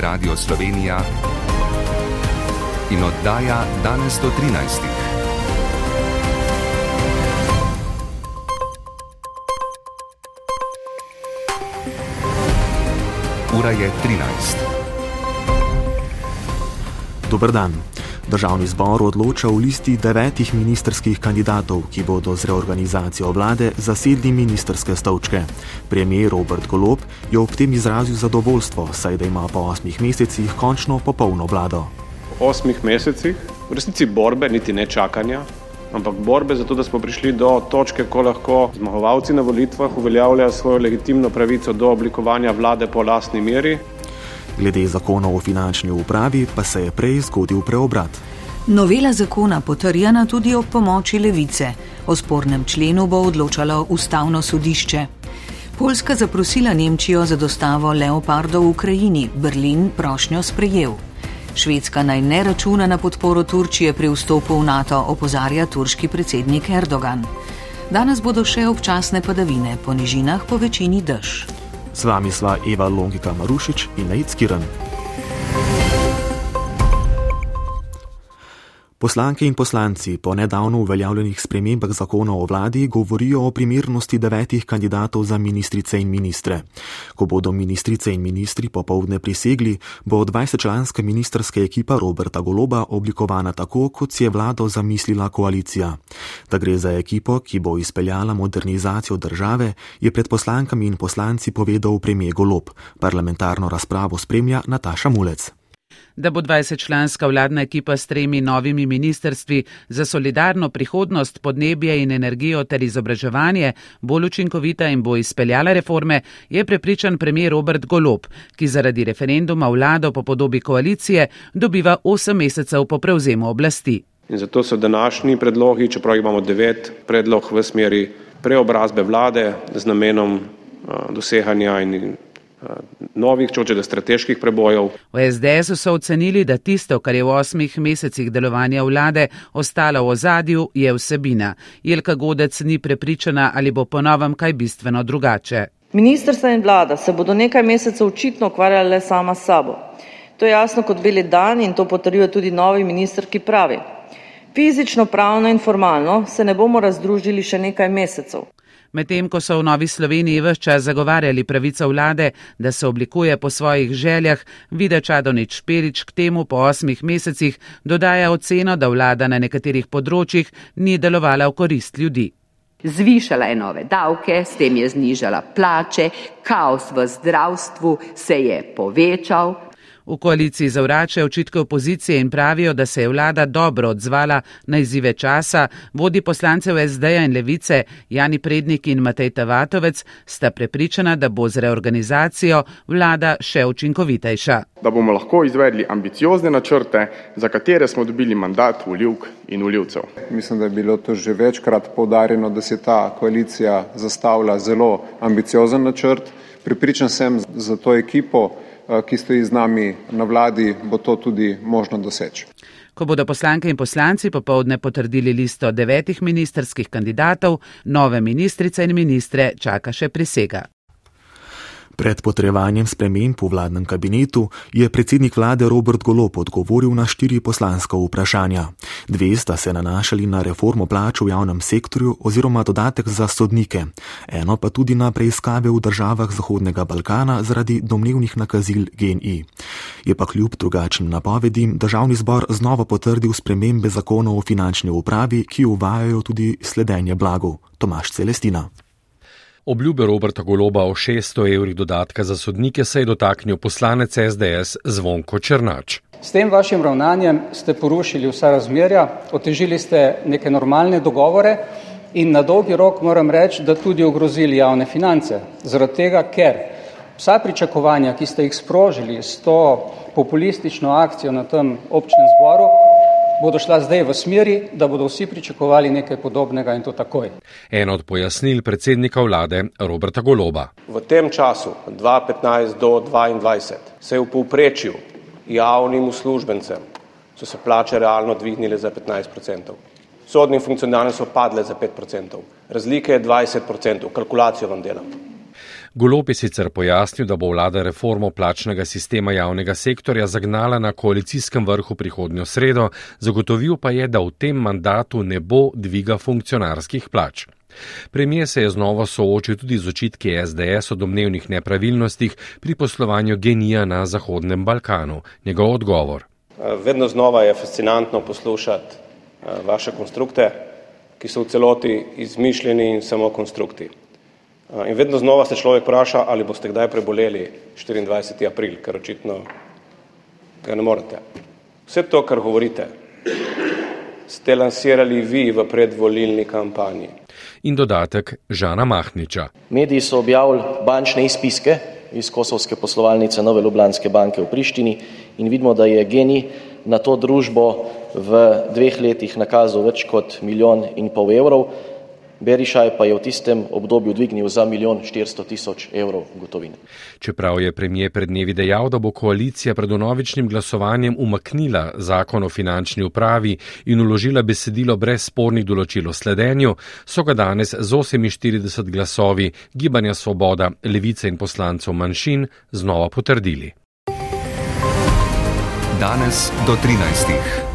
je Radio Slovenija in oddaja danes do 13. Ura je 13. Dober dan. Državni zbor odloča o listi devetih ministerskih kandidatov, ki bodo z reorganizacijo vlade zasedli ministerske stolčke. Premijer Robert Golob je ob tem izrazil zadovoljstvo, saj da ima po osmih mesecih končno popolno vlado. Po osmih mesecih, v resnici borbe, niti ne čakanja, ampak borbe za to, da smo prišli do točke, ko lahko zmagovalci na volitvah uveljavljajo svojo legitimno pravico do oblikovanja vlade po lastni meri, Glede zakonov o finančni upravi pa se je prej zgodil preobrat. Novela zakona potrjena tudi ob pomoči levice. O spornem členu bo odločalo ustavno sodišče. Poljska zaprosila Nemčijo za dostavo leopardov v Ukrajini, Berlin prošnjo sprejel. Švedska naj ne računa na podporo Turčije pri vstopu v NATO, opozarja turški predsednik Erdogan. Danes bodo še občasne padavine, po nižinah po večini dež. Z vami sva Eva Longika Marušič in Naid Skiran. Poslanke in poslanci po nedavno uveljavljenih spremembah zakona o vladi govorijo o primernosti devetih kandidatov za ministrice in ministre. Ko bodo ministrice in ministri popovdne prisegli, bo 20-članska ministerska ekipa Roberta Goloba oblikovana tako, kot si je vlado zamislila koalicija. Da gre za ekipo, ki bo izpeljala modernizacijo države, je pred poslankami in poslanci povedal premijer Golob. Parlamentarno razpravo spremlja Nataša Mulec da bo 20-članska vladna ekipa s tremi novimi ministrstvi za solidarno prihodnost, podnebje in energijo ter izobraževanje bolj učinkovita in bo izpeljala reforme, je prepričan premijer Robert Golob, ki zaradi referenduma vlado po podobi koalicije dobiva 8 mesecev po prevzemu oblasti. In zato so današnji predlogi, čeprav imamo devet predlog v smeri preobrazbe vlade z namenom uh, doseganja in Novih, čočega strateških prebojev. V SDS-u so ocenili, da tisto, kar je v osmih mesecih delovanja vlade ostalo v ozadju, je vsebina. Jelka Godec ni prepričana, ali bo ponovem kaj bistveno drugače. Ministrstva in vlada se bodo nekaj mesecev očitno ukvarjali le sama s sabo. To je jasno kot beli dan in to potrjuje tudi novi minister, ki pravi. Fizično, pravno in formalno se ne bomo razdružili še nekaj mesecev. Medtem ko so v Novi Sloveniji vse čas zagovarjali pravico vlade, da se oblikuje po svojih željah, vide Čadonič Šperič k temu po osmih mesecih dodaja oceno, da vlada na nekaterih področjih ni delovala v korist ljudi. Zvišala je nove davke, s tem je znižala plače, kaos v zdravstvu se je povečal, V koaliciji zavračajo očitke opozicije in pravijo, da se je vlada dobro odzvala na izzive časa. Vodi poslancev SD-ja in Levice Jani Prednik in Matej Tavatovec sta prepričana, da bo z reorganizacijo vlada še učinkovitejša. Da bomo lahko izvedli ambiciozne načrte, za katere smo dobili mandat voljivk in voljivcev. Mislim, da je bilo to že večkrat povdarjeno, da se ta koalicija zastavlja zelo ambiciozen načrt. Pripričan sem za to ekipo, ki stoji z nami na vladi, bo to tudi možno doseči. Ko bodo poslanke in poslanci popovdne potrdili listo devetih ministerskih kandidatov, nove ministrice in ministre čaka še prisega. Pred potrevanjem sprememb v vladnem kabinetu je predsednik vlade Robert Golop odgovoril na štiri poslanska vprašanja. Dve sta se nanašali na reformo plač v javnem sektorju oziroma dodatek za sodnike, eno pa tudi na preiskave v državah Zahodnega Balkana zaradi domnevnih nakazil GNI. Je pa kljub drugačnim napovedim državni zbor znova potrdil spremembe zakonov o finančni upravi, ki uvajajo tudi sledenje blagu. Tomaš Celestina. Obljube Roberta Goloba o 600 evrih dodatka za sodnike se je dotaknil poslanec SDS Zvonko Črnač. S tem vašim ravnanjem ste porušili vsa razmerja, otežili ste neke normalne dogovore in na dolgi rok moram reči, da tudi ogrozili javne finance. Zaradi tega, ker vsa pričakovanja, ki ste jih sprožili s to populistično akcijo na tem občnem zboru, bodo šla zdaj v smeri, da bodo vsi pričakovali nekaj podobnega in to takoj. En od pojasnil predsednika vlade Roberta Goloba. V tem času 2015 do 2022 se je v povprečju javnim uslužbencem so se plače realno dvignile za 15%. Sodnim funkcionarjem so padle za 5%. Razlike je 20%, kalkulacijo vam delam. Golop je sicer pojasnil, da bo vlada reformo plačnega sistema javnega sektorja zagnala na koalicijskem vrhu prihodnjo sredo, zagotovil pa je, da v tem mandatu ne bo dviga funkcionarskih plač. Premijer se je znova soočil tudi z očitki SDS o domnevnih nepravilnostih pri poslovanju genija na Zahodnem Balkanu. Njegov odgovor. Vedno znova je fascinantno poslušati vaše konstrukte, ki so v celoti izmišljeni in samo konstrukti. Eh, in vedno znova se človek vpraša, ali boste kdaj preboleli 24. april, ker očitno ga ne morete. Vse to, kar govorite, ste lansirali vi v predvolilni kampanji. In dodatek Žana Mahniča. Mediji so objavili bančne izpiske iz Kosovske poslovalnice Nove Ljubljanske banke v Prištini in vidimo, da je Geni na to družbo v dveh letih nakazal več kot milijon in pol evrov, Berišaj pa je v tistem obdobju dvignil za milijon 400 tisoč evrov gotovine. Čeprav je premije pred dnevi dejal, da bo koalicija pred novičnim glasovanjem umaknila zakon o finančni upravi in uložila besedilo brez spornih določil o sledenju, so ga danes z 48 glasovi Gibanja Svoboda, Levice in poslancev manjšin znova potrdili. Danes do 13.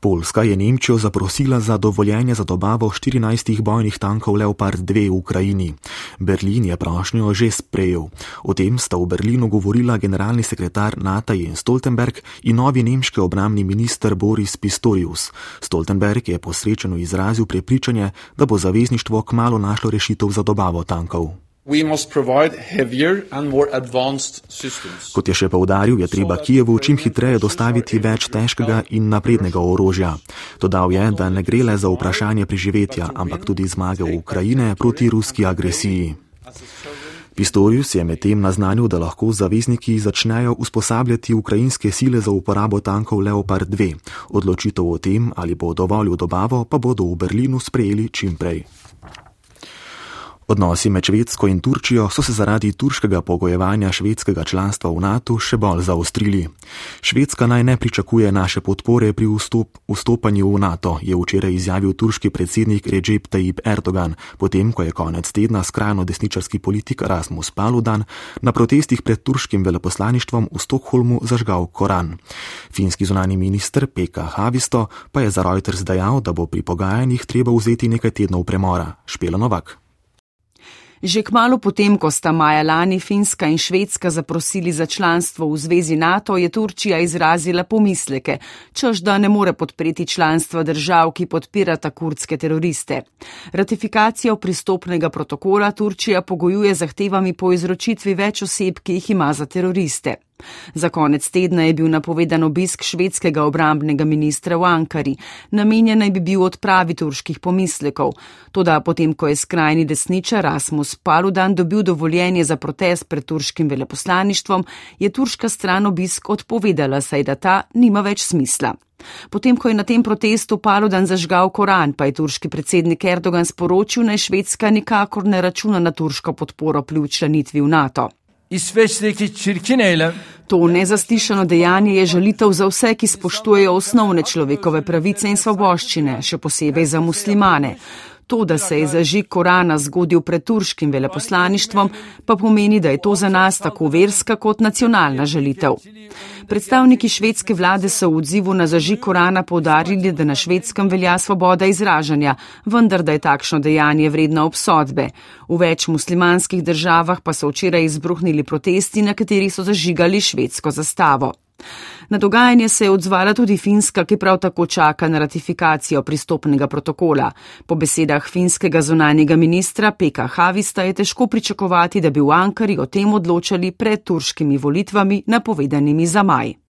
Poljska je Nemčijo zaprosila za dovoljenje za dobavo 14 bojnih tankov Leopard 2 v Ukrajini. Berlin je prošnjo že sprejel. O tem sta v Berlinu govorila generalni sekretar NATO Jens Stoltenberg in novi nemški obramni minister Boris Pistorius. Stoltenberg je posrečeno izrazil prepričanje, da bo zavezništvo kmalo našlo rešitev za dobavo tankov. Kot je še povdaril, je treba Kijevu čim hitreje dostaviti več težkega in naprednega orožja. Dodal je, da ne gre le za vprašanje preživetja, ampak tudi zmage Ukrajine proti ruski agresiji. Pistorius je medtem naznanil, da lahko zavezniki začnejo usposabljati ukrajinske sile za uporabo tankov Leopard 2. Odločitev o tem, ali bo dovolil dobavo, pa bodo v Berlinu sprejeli čim prej. Odnosi med Švedsko in Turčijo so se zaradi turškega pogojevanja švedskega članstva v NATO še bolj zaostrili. Švedska naj ne pričakuje naše podpore pri vstop, vstopanju v NATO, je včeraj izjavil turški predsednik Recep Tayyip Erdogan, potem ko je konec tedna skrajno desničarski politik Rasmus Paludan na protestih pred turškim veleposlaništvom v Stokholmu zažgal Koran. Finski zunani minister Pekka Havisto pa je za Reuters dejal, da bo pri pogajanjih treba vzeti nekaj tednov premora. Špela Novak. Že kmalo potem, ko sta maja lani Finska in Švedska zaprosili za članstvo v zvezi NATO, je Turčija izrazila pomisleke, čež da ne more podpreti članstva držav, ki podpirata kurdske teroriste. Ratifikacijo pristopnega protokola Turčija pogojuje zahtevami po izročitvi več oseb, ki jih ima za teroriste. Za konec tedna je bil napovedan obisk švedskega obrambnega ministra v Ankari, namenjen naj bi bil odpravi turških pomislekov. Toda potem, ko je skrajni desničar Rasmus Paludan dobil dovoljenje za protest pred turškim veleposlaništvom, je turška stran obisk odpovedala, saj da ta nima več smisla. Potem, ko je na tem protestu Paludan zažgal Koran, pa je turški predsednik Erdogan sporočil, naj Švedska nikakor ne računa na turško podporo pri učlanitvi v NATO. İsveç'teki çirkin eylem To nezaslišano dejanje je žalitev za vse, ki spoštujejo osnovne človekove pravice in svoboščine, še posebej za muslimane. To, da se je zažig Korana zgodil pred turškim veleposlaništvom, pa pomeni, da je to za nas tako verska kot nacionalna žalitev. Predstavniki švedske vlade so v odzivu na zažig Korana povdarili, da na švedskem velja svoboda izražanja, vendar da je takšno dejanje vredno obsodbe. V več muslimanskih državah pa so včeraj izbruhnili protesti, na katerih so zažigali švedsko zastavo. Na dogajanje se je odzvala tudi Finska, ki prav tako čaka na ratifikacijo pristopnega protokola. Po besedah finskega zunanjega ministra Peka Havista je težko pričakovati, da bi v Ankari o tem odločali pred turškimi volitvami, napovedanimi za maj.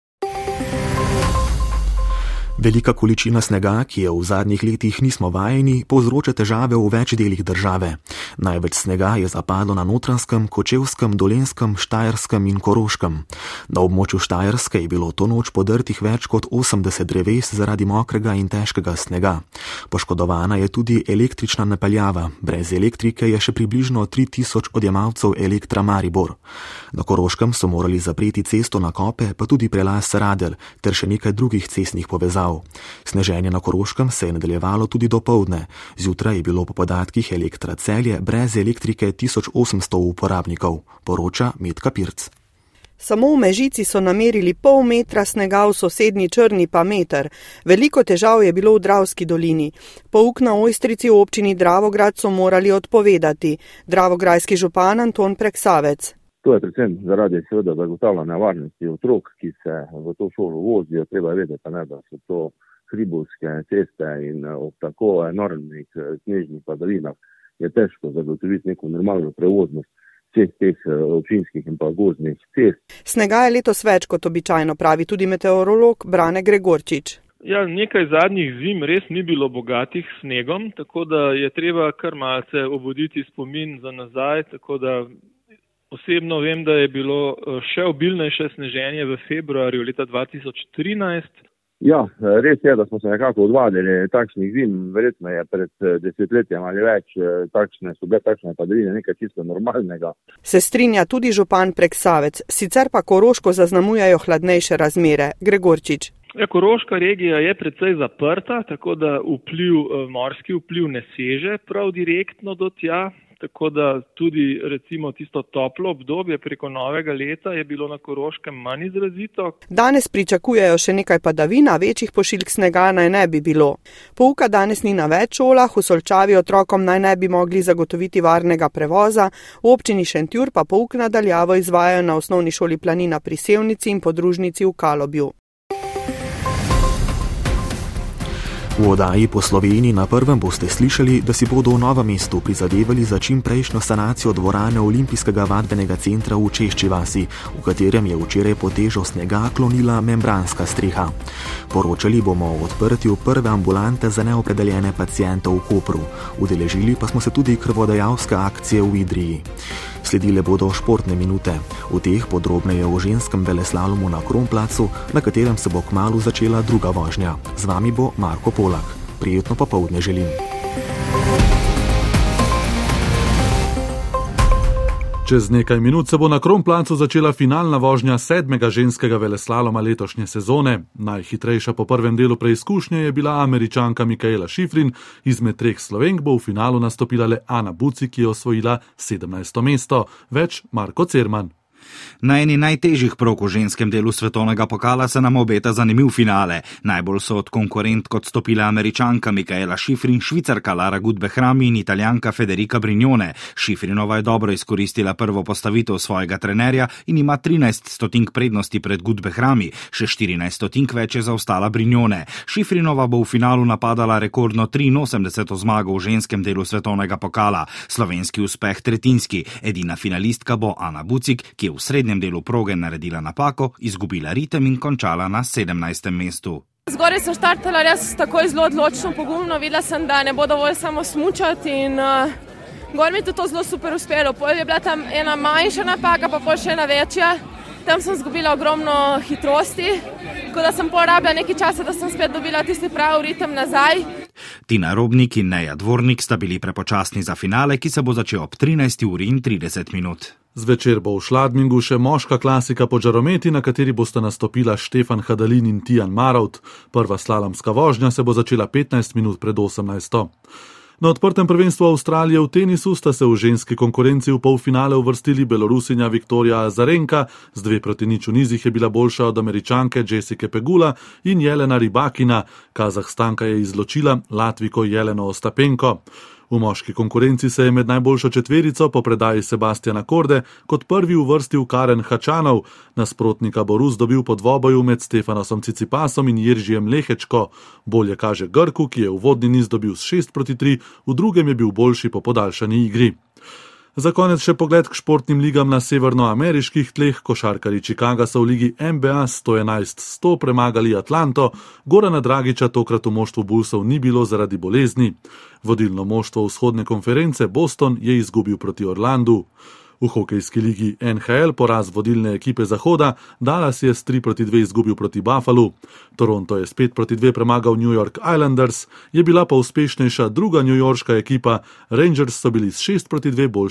Velika količina snega, ki jo v zadnjih letih nismo vajeni, povzroča težave v več delih države. Največ snega je zapadlo na notranskem, kočevskem, dolenskem, štajerskem in koroškem. Na območju Štajerske je bilo to noč podrtih več kot 80 dreves zaradi mokrega in težkega snega. Poškodovana je tudi električna napeljava. Brez elektrike je še približno 3000 odjemalcev elektra Maribor. Na koroškem so morali zapreti cesto na kope, pa tudi prelaz Radel ter še nekaj drugih cestnih povezav. Sneženje na Koroškem se je nadaljevalo tudi do povdne. Zjutraj je bilo po podatkih elektra celje brez elektrike 1800 uporabnikov, poroča Medka Pirc. Samo v Mežici so namerili pol metra snega, v sosednji Črni pa meter. Veliko težav je bilo v Dravski dolini. Pouk na ojstrici v občini Dravograd so morali odpovedati. Dravograjski župan Anton Preksavec. To je predvsem zaradi seveda zagotavljanja varnosti otrok, ki se v to šolo vozijo. Treba vedeti, ne, da so to hribovske ceste in ob tako enormnih snežnih padavinah je težko zagotoviti neko normalno prevoznost vseh teh občinskih in pa gozdnih cest. Snega je letos več kot običajno, pravi tudi meteorolog Brane Gregorčič. Ja, nekaj zadnjih zim res ni bilo bogatih snegom, tako da je treba kar malce obuditi spomin za nazaj, tako da Osebno vem, da je bilo še obilnejše sneženje v februarju leta 2013. Ja, res je, da smo se nekako odvadili takšnih zim. Verjetno je pred desetletjem ali več takšne, so bile takšne padavine nekaj čisto normalnega. Se strinja tudi župan Preksavec, sicer pa Koroško zaznamujajo hladnejše razmere. Gregorčič. Ja, Koroška regija je predvsej zaprta, tako da vpliv, morski vpliv ne seže prav direktno do tja. Tako da tudi recimo tisto toplo obdobje preko novega leta je bilo na Koroškem manj izrazito. Danes pričakujejo še nekaj padavin, a večjih pošiljk snega naj ne bi bilo. Pouka danes ni na več šolah, v Solčavi otrokom naj ne bi mogli zagotoviti varnega prevoza, v občini Šentjur pa pouk nadaljavo izvajajo na osnovni šoli Planina pri Sevnici in podružnici v Kalobju. V oddaji po Sloveniji na prvem boste slišali, da si bodo v novem mestu prizadevali za čim prejšnjo sanacijo dvorane Olimpijskega vadbenega centra v Češči vasi, v katerem je včeraj po težo snega klonila membranska streha. Poročali bomo o odprtju prve ambulante za neopredeljene pacijente v Kopru, udeležili pa smo se tudi krvodajalske akcije v Idriji. Sledile bodo športne minute, v teh podrobneje o ženskem veleslalomu na Kronplacu, na katerem se bo kmalo začela druga vožnja. Z vami bo Marko Polak. Prijetno popovdne želim. Čez nekaj minut se bo na Kronplacu začela finalna vožnja sedmega ženskega veleslaloma letošnje sezone. Najhitrejša po prvem delu preizkušnje je bila američanka Mikaela Šifrin, izmed treh slovenk bo v finalu nastopila le Ana Buci, ki je osvojila 17. mesto. Več Marko Cerman. Na eni najtežjih prog v ženskem delu svetovnega pokala se nam obeta zanimiv finale. Najbolj so od konkurent kot stopile američanka Mikaela Šifrin, švicarka Lara Gudbehrami in italijanka Federica Brignone. Šifrinova je dobro izkoristila prvo postavitev svojega trenerja in ima 13 stotink prednosti pred Gudbehrami, še 14 stotink več je zaostala Brignone. Šifrinova bo v finalu napadala rekordno 83 zmago v ženskem delu svetovnega pokala. Slovenski uspeh tretjinski, edina finalistka bo Ana Bucik, ki je v srednjem delu proge naredila napako, izgubila ritem in končala na 17. mestu. Zgoraj sem štartala res tako zelo odločno, pogumno, videla sem, da ne bo dovolj samo smučati in uh, gor mi je to zelo super uspelo. Pol je bila tam ena manjša napaka, pa pol še ena večja. Tam sem izgubila ogromno hitrosti, tako da sem porabila nekaj časa, da sem spet dobila tisti pravi ritem nazaj. Tina Robnik in Neja Dvornik sta bili prepočasni za finale, ki se bo začel ob 13. uri in 30 minut. Zvečer bo v Šladmingu še moška klasika po žarometi, na kateri bosta nastopila Štefan Hadalin in Tijan Marovt. Prva slalomska vožnja se bo začela 15 minut pred 18. Na odprtem prvenstvu Avstralije v tenisu sta se v ženski konkurenci v polfinale uvrstili Belorusinja Viktorija Azarenka, z dve proti nič v nizih je bila boljša od američanke Jessica Pegula in Jelena Ribakina, Kazahstanka je izločila Latviko Jeleno Ostapenko. V moški konkurenci se je med najboljšo četverico po predaji Sebastiana Korde kot prvi uvrstil Karen Hačanov, nasprotnika bo Rus dobil po dvoboju med Stefanosom Cicipasom in Jeržijem Lehečko. Bolje kaže Grku, ki je v vodni niz dobil s 6 proti 3, v drugem je bil boljši po podaljšani igri. Za konec še pogled k športnim ligam na severnoameriških tleh. Košarkari Chicaga so v ligi NBA 111-100 premagali Atlanto, Gorana Dragiča tokrat v moštvu Bulsov ni bilo zaradi bolezni. Vodilno moštvo vzhodne konference Boston je izgubil proti Orlandu. V hokejski ligi NHL poraz vodilne ekipe Zahoda, Dallas je s 3 proti 2 izgubil proti Buffalu, Toronto je s 5 proti 2 premagal New York Islanders, je bila pa uspešnejša druga newyorška ekipa, Rangers so bili s 6 proti 2 boljši.